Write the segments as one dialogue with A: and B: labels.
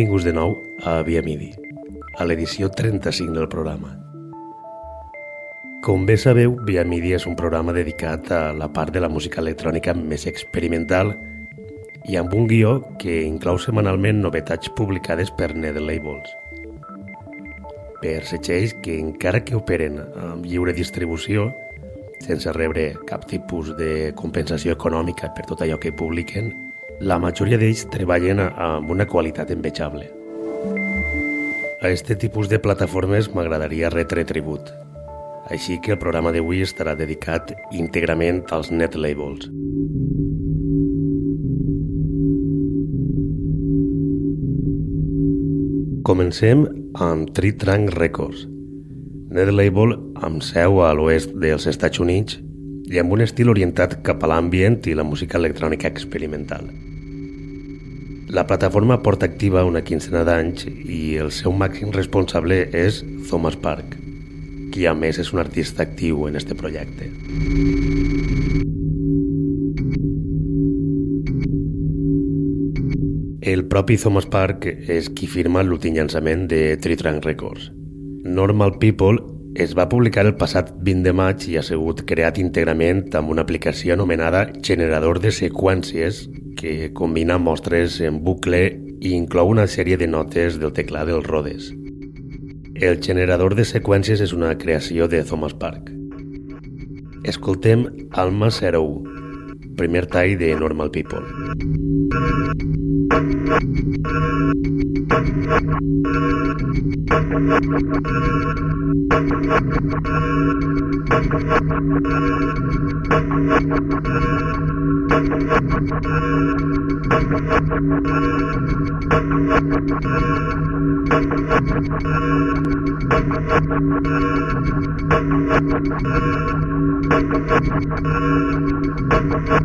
A: Benvinguts de nou a Via Midi, a l'edició 35 del programa. Com bé sabeu, Via Midi és un programa dedicat a la part de la música electrònica més experimental i amb un guió que inclou setmanalment novetats publicades per Nether Labels. Per setxells que, encara que operen amb lliure distribució, sense rebre cap tipus de compensació econòmica per tot allò que publiquen, la majoria d'ells treballen amb una qualitat envejable. A aquest tipus de plataformes m'agradaria retre tribut. Així que el programa d'avui estarà dedicat íntegrament als net labels. Comencem amb Tritrunk Records, net label amb seu a l'oest dels Estats Units i amb un estil orientat cap a l'ambient i la música electrònica experimental. La plataforma porta activa una quincena d'anys i el seu màxim responsable és Thomas Park, qui a més és un artista actiu en este projecte. El propi Thomas Park és qui firma l'últim llançament de Tritrunk Records. Normal People es va publicar el passat 20 de maig i ha sigut creat íntegrament amb una aplicació anomenada Generador de Seqüències que combina mostres en bucle i inclou una sèrie de notes del teclat del Rhodes. El generador de seqüències és una creació de Thomas Park. Escoltem Alma 01, primer tie de Normal People.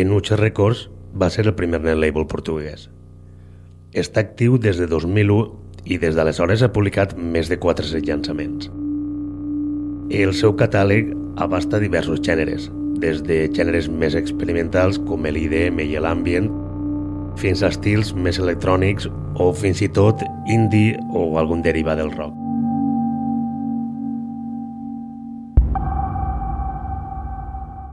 A: Enuche Records va ser el primer net label portuguès. Està actiu des de 2001 i des d'aleshores ha publicat més de 400 llançaments. El seu catàleg abasta diversos gèneres, des de gèneres més experimentals com l'IDM i l'ambient fins a estils més electrònics o fins i tot indie o algun derivat del rock.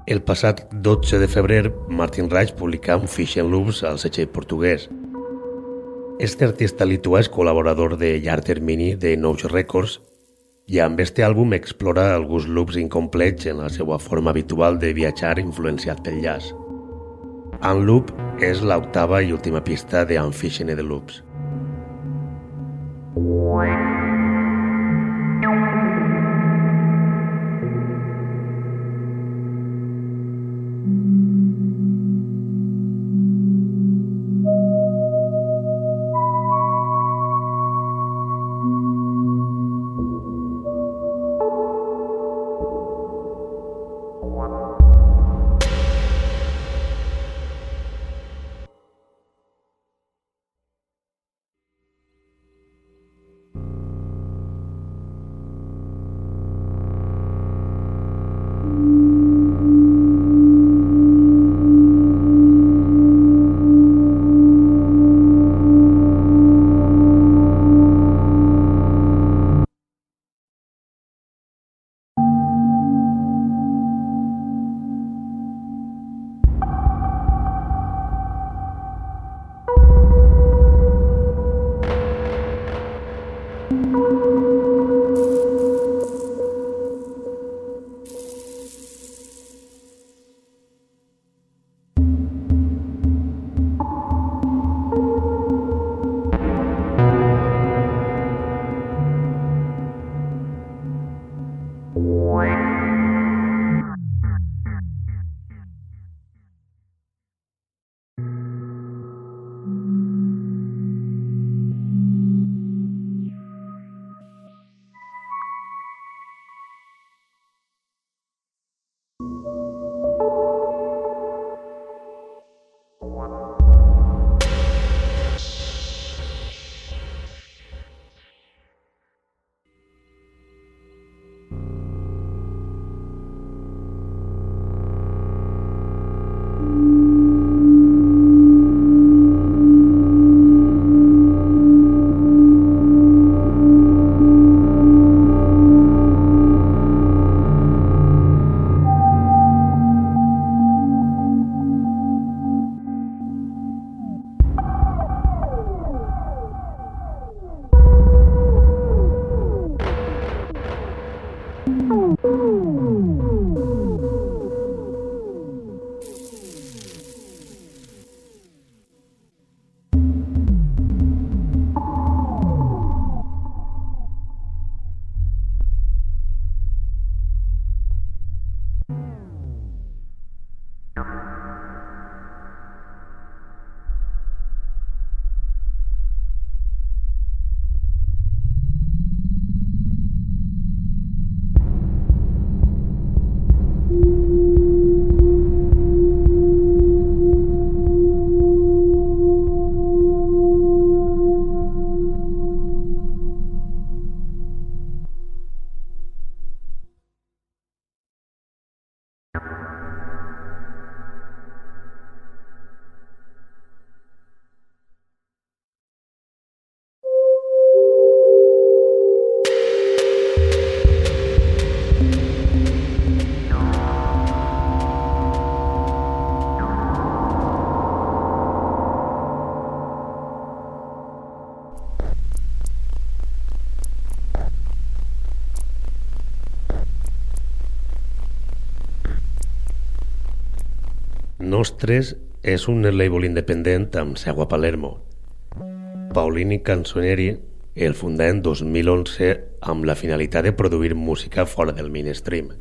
A: El passat 12 de febrer, Martin Reich publicà un Fish and Loops al setxell portuguès. Este artista lituà és col·laborador de llarg termini de Notch Records i amb este àlbum explora alguns loops incomplets en la seva forma habitual de viatjar influenciat pel jazz. Unloop és l'octava i última pista de Unfishing the Loops. Música Nostres és un label independent amb seu a Palermo. Paulini Canzoneri el fundà en 2011 amb la finalitat de produir música fora del mainstream,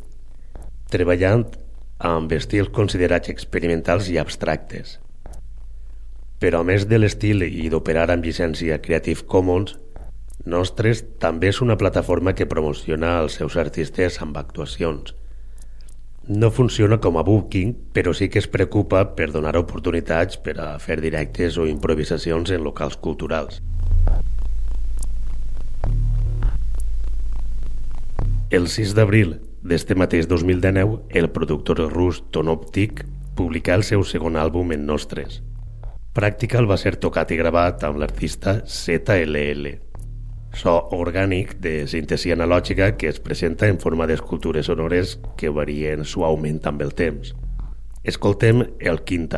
A: treballant amb estils considerats experimentals i abstractes. Però a més de l'estil i d'operar amb llicència Creative Commons, Nostres també és una plataforma que promociona els seus artistes amb actuacions – No funciona com a booking, però sí que es preocupa per donar oportunitats per a fer directes o improvisacions en locals culturals. El 6 d'abril d'este mateix 2019, el productor rus Tonoptic publicà el seu segon àlbum en Nostres. Practical va ser tocat i gravat amb l'artista ZLL, so orgànic de síntesi analògica que es presenta en forma d'escultures sonores que varien suaument amb el temps. Escoltem el quint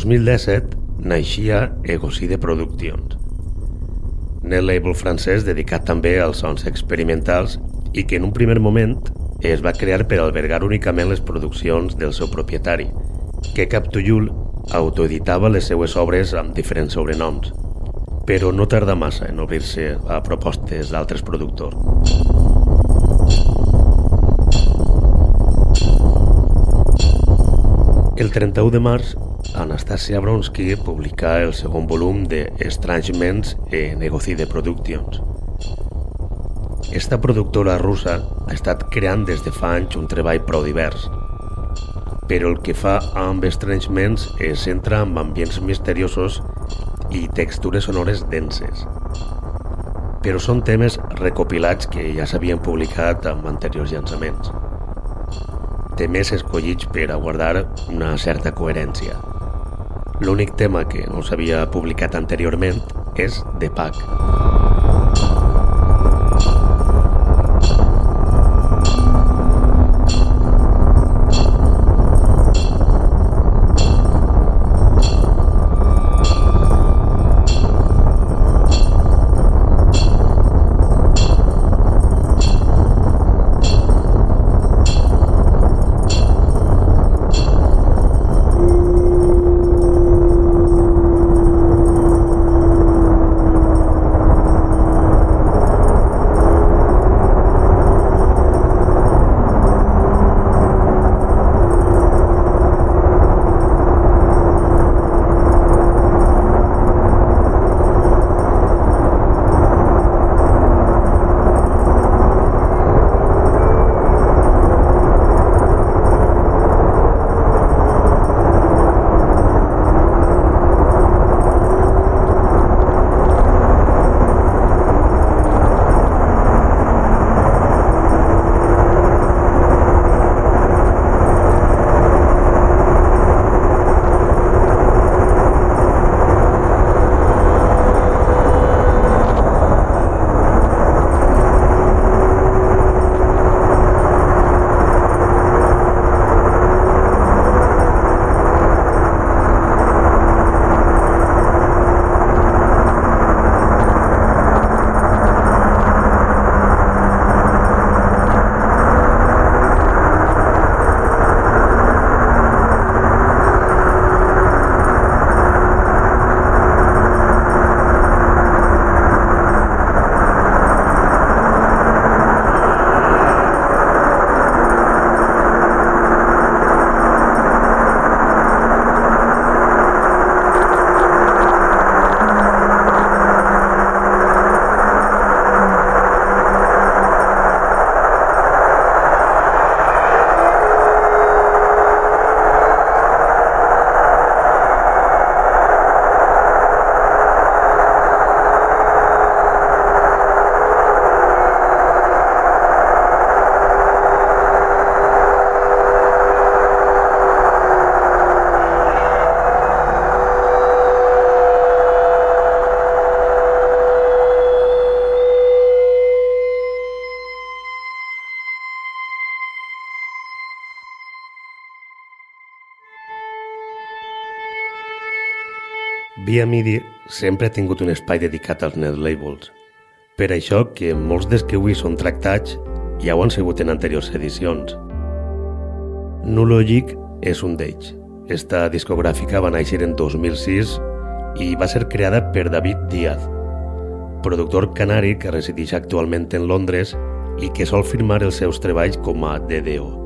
A: 2017 naixia Egocide Productions, net label francès dedicat també als sons experimentals i que en un primer moment es va crear per albergar únicament les produccions del seu propietari, que Captuyul autoeditava les seues obres amb diferents sobrenoms, però no tarda massa en obrir-se a propostes d'altres productors. El 31 de març, Anastasia Bronsky publicà el segon volum de Estrangements e Negocide Productions. Esta productora russa ha estat creant des de fa anys un treball prou divers, però el que fa amb Estrangements es centra en ambients misteriosos i textures sonores denses. Però són temes recopilats que ja s'havien publicat amb anteriors llançaments temes escollits per a guardar una certa coherència. L'únic tema que no s'havia publicat anteriorment és The Pack. Via MIDI sempre ha tingut un espai dedicat als net labels. Per això que molts dels que avui són tractats ja ho han sigut en anteriors edicions. Nulogic és un d'ells. Esta discogràfica va néixer en 2006 i va ser creada per David Díaz, productor canari que resideix actualment en Londres i que sol firmar els seus treballs com a DDO.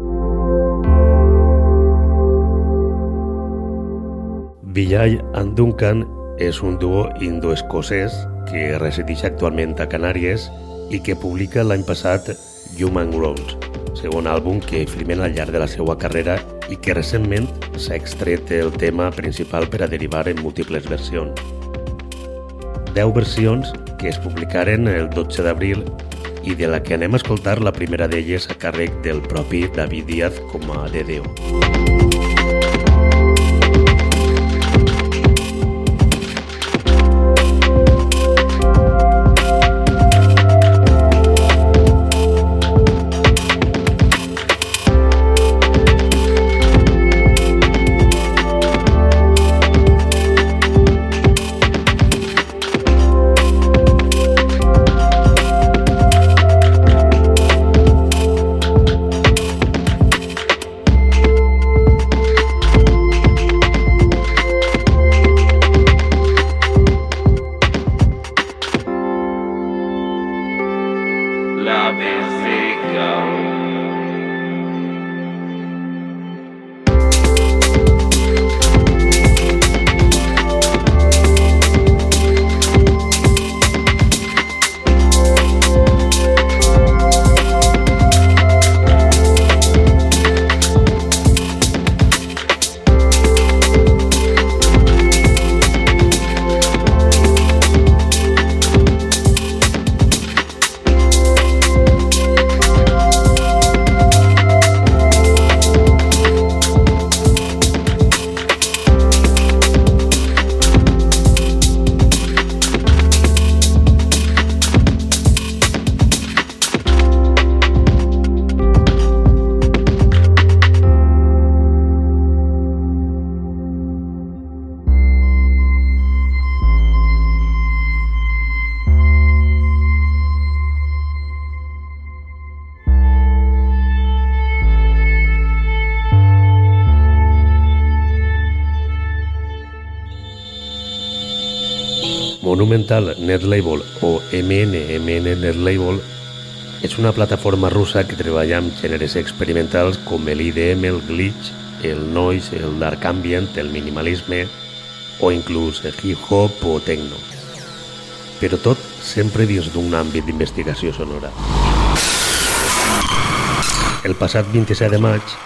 A: Villay and Duncan és un duo indo-escocès que resideix actualment a Canàries i que publica l'any passat Human Rolls, segon àlbum que firmen al llarg de la seva carrera i que recentment s'ha extret el tema principal per a derivar en múltiples versions. 10 versions que es publicaren el 12 d'abril i de la que anem a escoltar la primera d'elles a càrrec del propi David Díaz com a DDO. Monumental Netlabel o MNMN Netlabel és una plataforma russa que treballa amb gèneres experimentals com l'IDM, el glitch, el noise, el dark ambient, el minimalisme o inclús el hip-hop o techno. Però tot sempre dins d'un àmbit d'investigació sonora. El passat 27 de maig,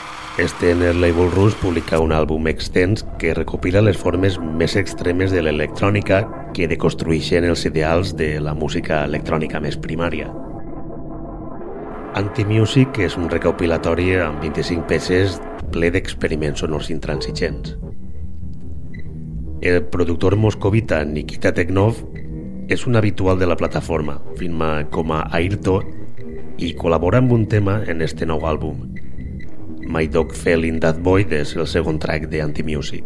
A: Stener Label Rus publica un àlbum extens que recopila les formes més extremes de l'electrònica que deconstrueixen els ideals de la música electrònica més primària. Anti-Music és un recopilatori amb 25 peces ple d'experiments sonors intransigents. El productor moscovita Nikita Teknov és un habitual de la plataforma, firma com a Airto i col·labora amb un tema en este nou àlbum, My Dog Fell in That Void és el segon track de Anti-Music.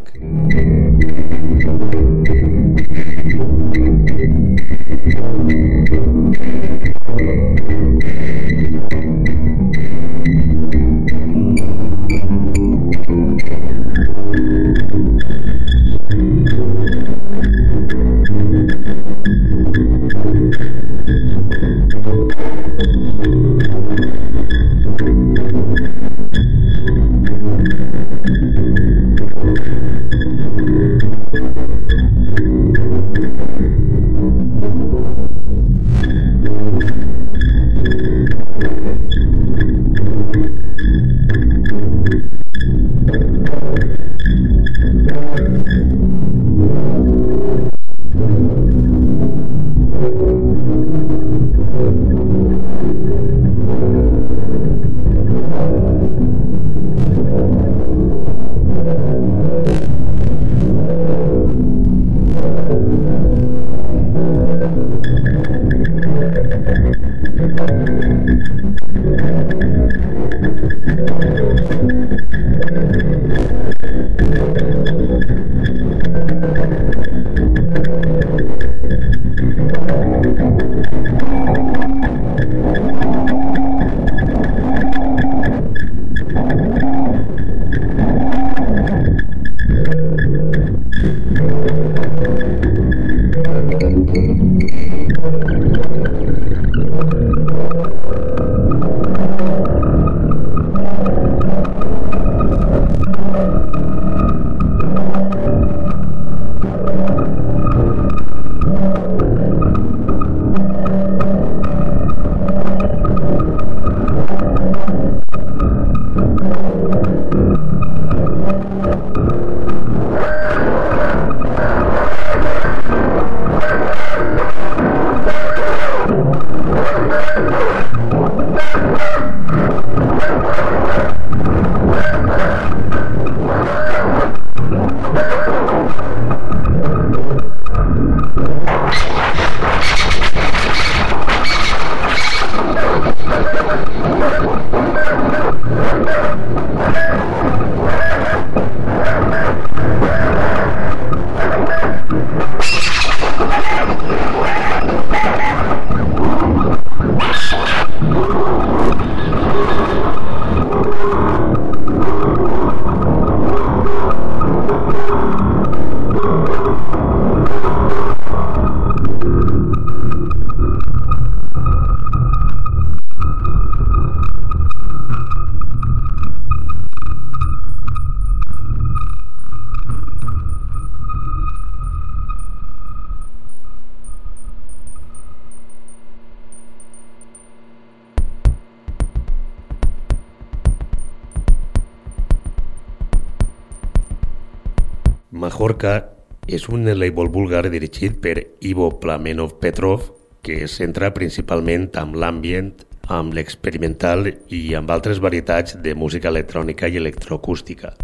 A: Label búlgar dirigit per Ivo Plamenov Petrov que es centra principalment amb l'ambient, amb l'experimental i amb altres varietats de música electrònica i electroacústica.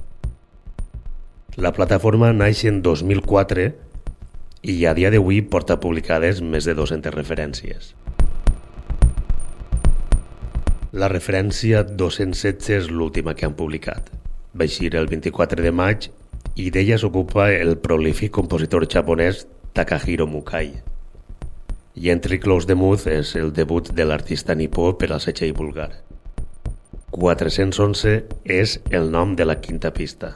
A: La plataforma naix en 2004 i a dia d'avui porta publicades més de 200 referències. La referència 216 és l'última que han publicat. Va eixir el 24 de maig i d'ella s'ocupa el prolífic compositor japonès Takahiro Mukai. I Entry Close the Mood és el debut de l'artista nipó per al setxell vulgar. 411 és el nom de la quinta pista.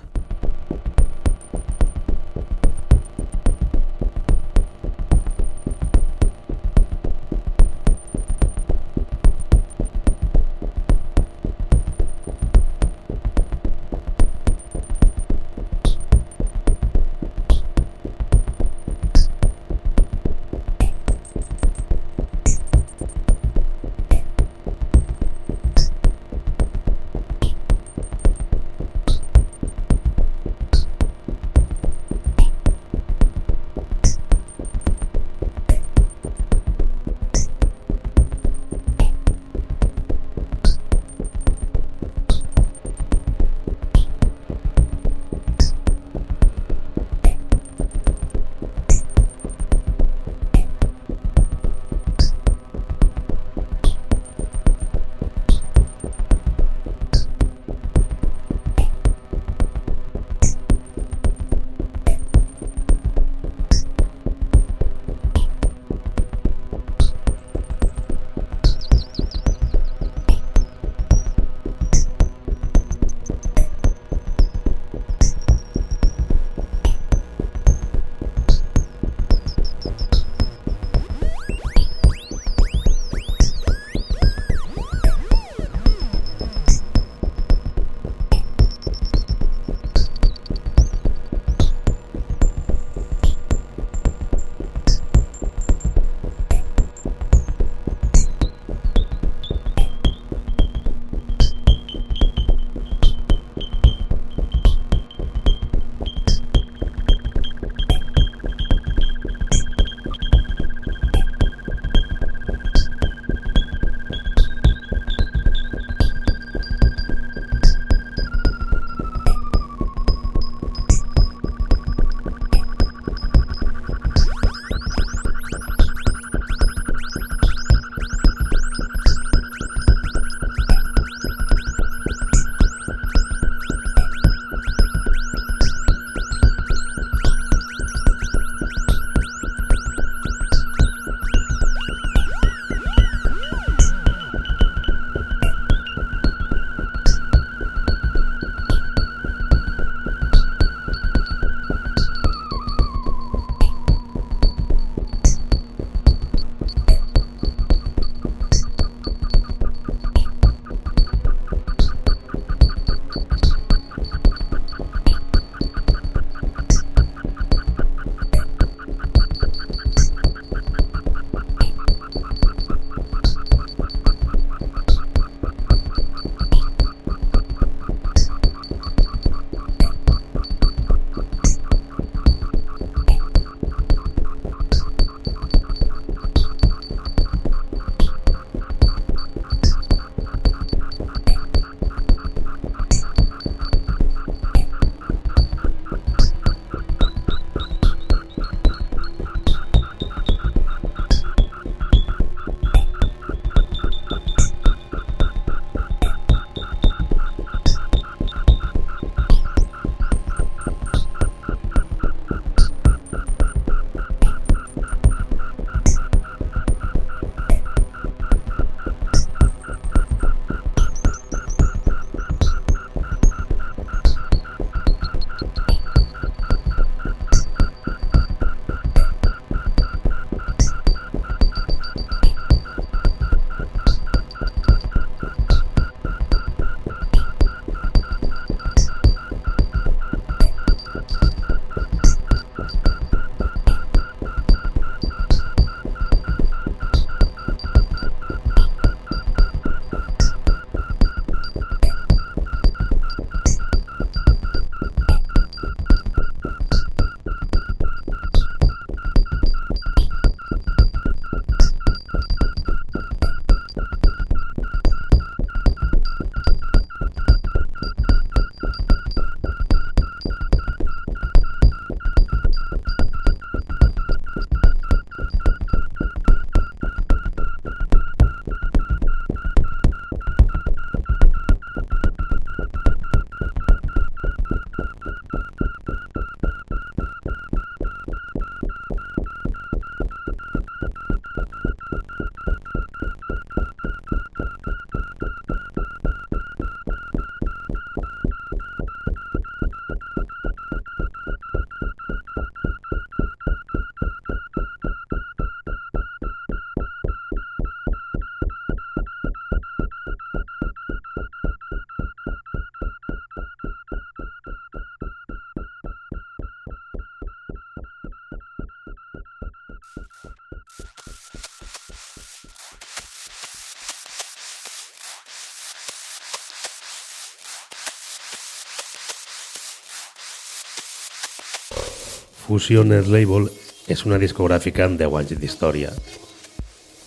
A: Fusion Net Label és una discogràfica amb 10 anys d'història.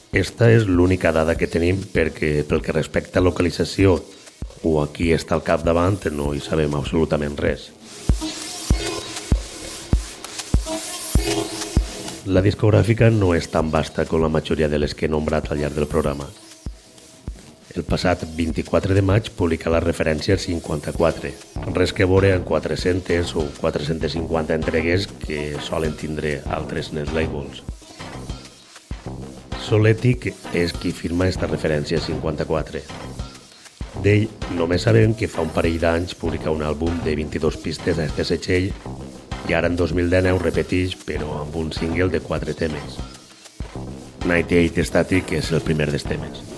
A: Esta és l'única dada que tenim perquè, pel que respecta a localització o a qui està al capdavant, no hi sabem absolutament res. La discogràfica no és tan vasta com la majoria de les que he nombrat al llarg del programa. El passat 24 de maig publica la referència 54, res que veure en 400 o 450 entregues que solen tindre altres net labels. Soletic és qui firma esta referència 54. D'ell només sabem que fa un parell d'anys publica un àlbum de 22 pistes a este setxell i ara en 2019 repeteix però amb un single de 4 temes. 98 Static és el primer dels temes.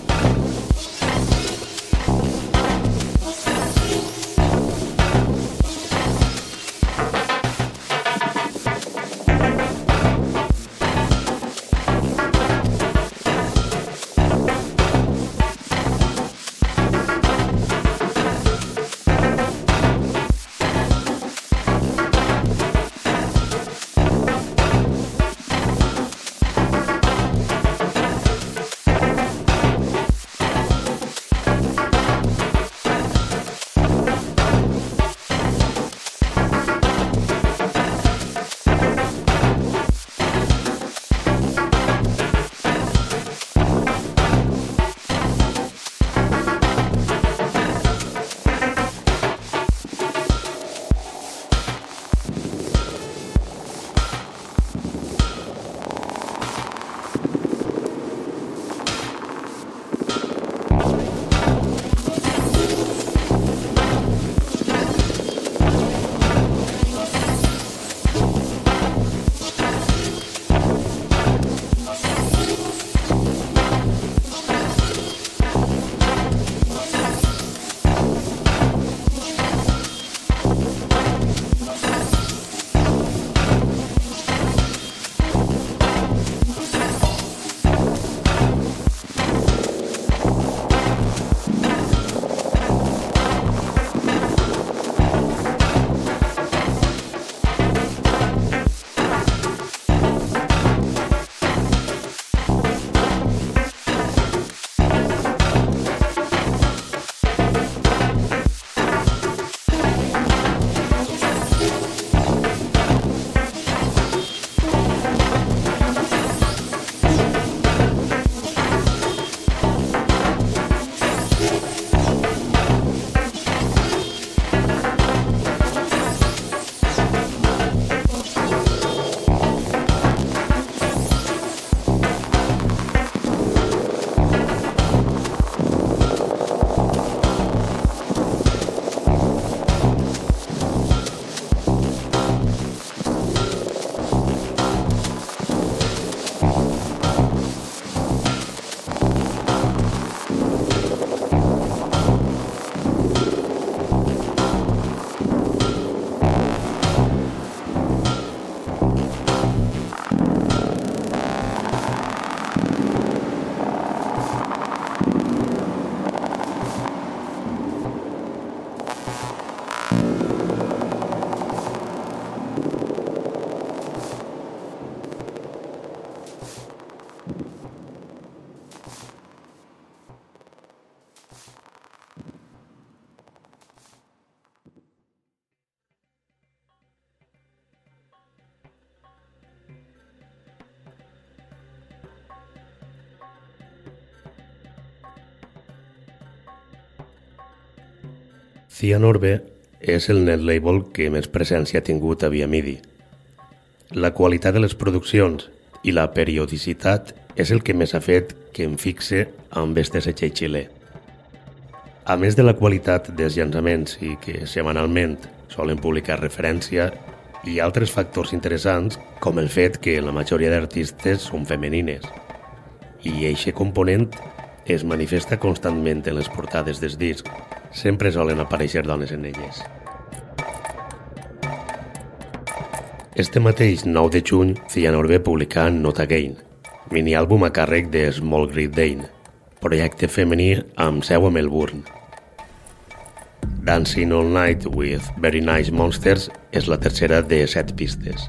A: Cianorbe és el net label que més presència ha tingut a Via Midi. La qualitat de les produccions i la periodicitat és el que més ha fet que em fixe amb este setxell xilè. A més de la qualitat dels llançaments i que setmanalment solen publicar referència, hi ha altres factors interessants com el fet que la majoria d'artistes són femenines i eixe component es manifesta constantment en les portades dels discs, sempre solen aparèixer dones en elles. Este mateix 9 de juny, Cianorbe publicà Not Again, mini-àlbum a càrrec de Small Great Dane, projecte femení amb seu a Melbourne. Dancing All Night with Very Nice Monsters és la tercera de set pistes.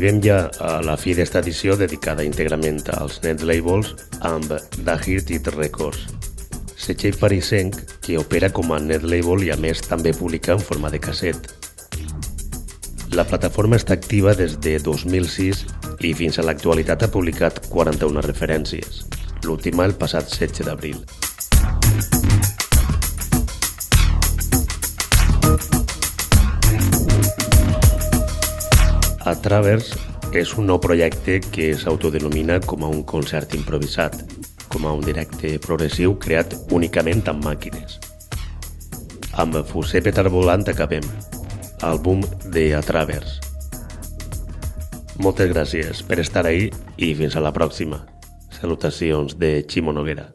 A: Arribem ja a la fi d'esta edició dedicada íntegrament als net labels amb The Hearted Records, setxell parisenc que opera com a net label i a més també publica en forma de casset. La plataforma està activa des de 2006 i fins a l'actualitat ha publicat 41 referències, l'última el passat 16 d'abril. A Travers és un nou projecte que s'autodenomina com a un concert improvisat, com a un directe progressiu creat únicament amb màquines. Amb Fuser Petar Volant acabem, àlbum de A Travers. Moltes gràcies per estar ahí i fins a la pròxima. Salutacions de Ximo Noguera.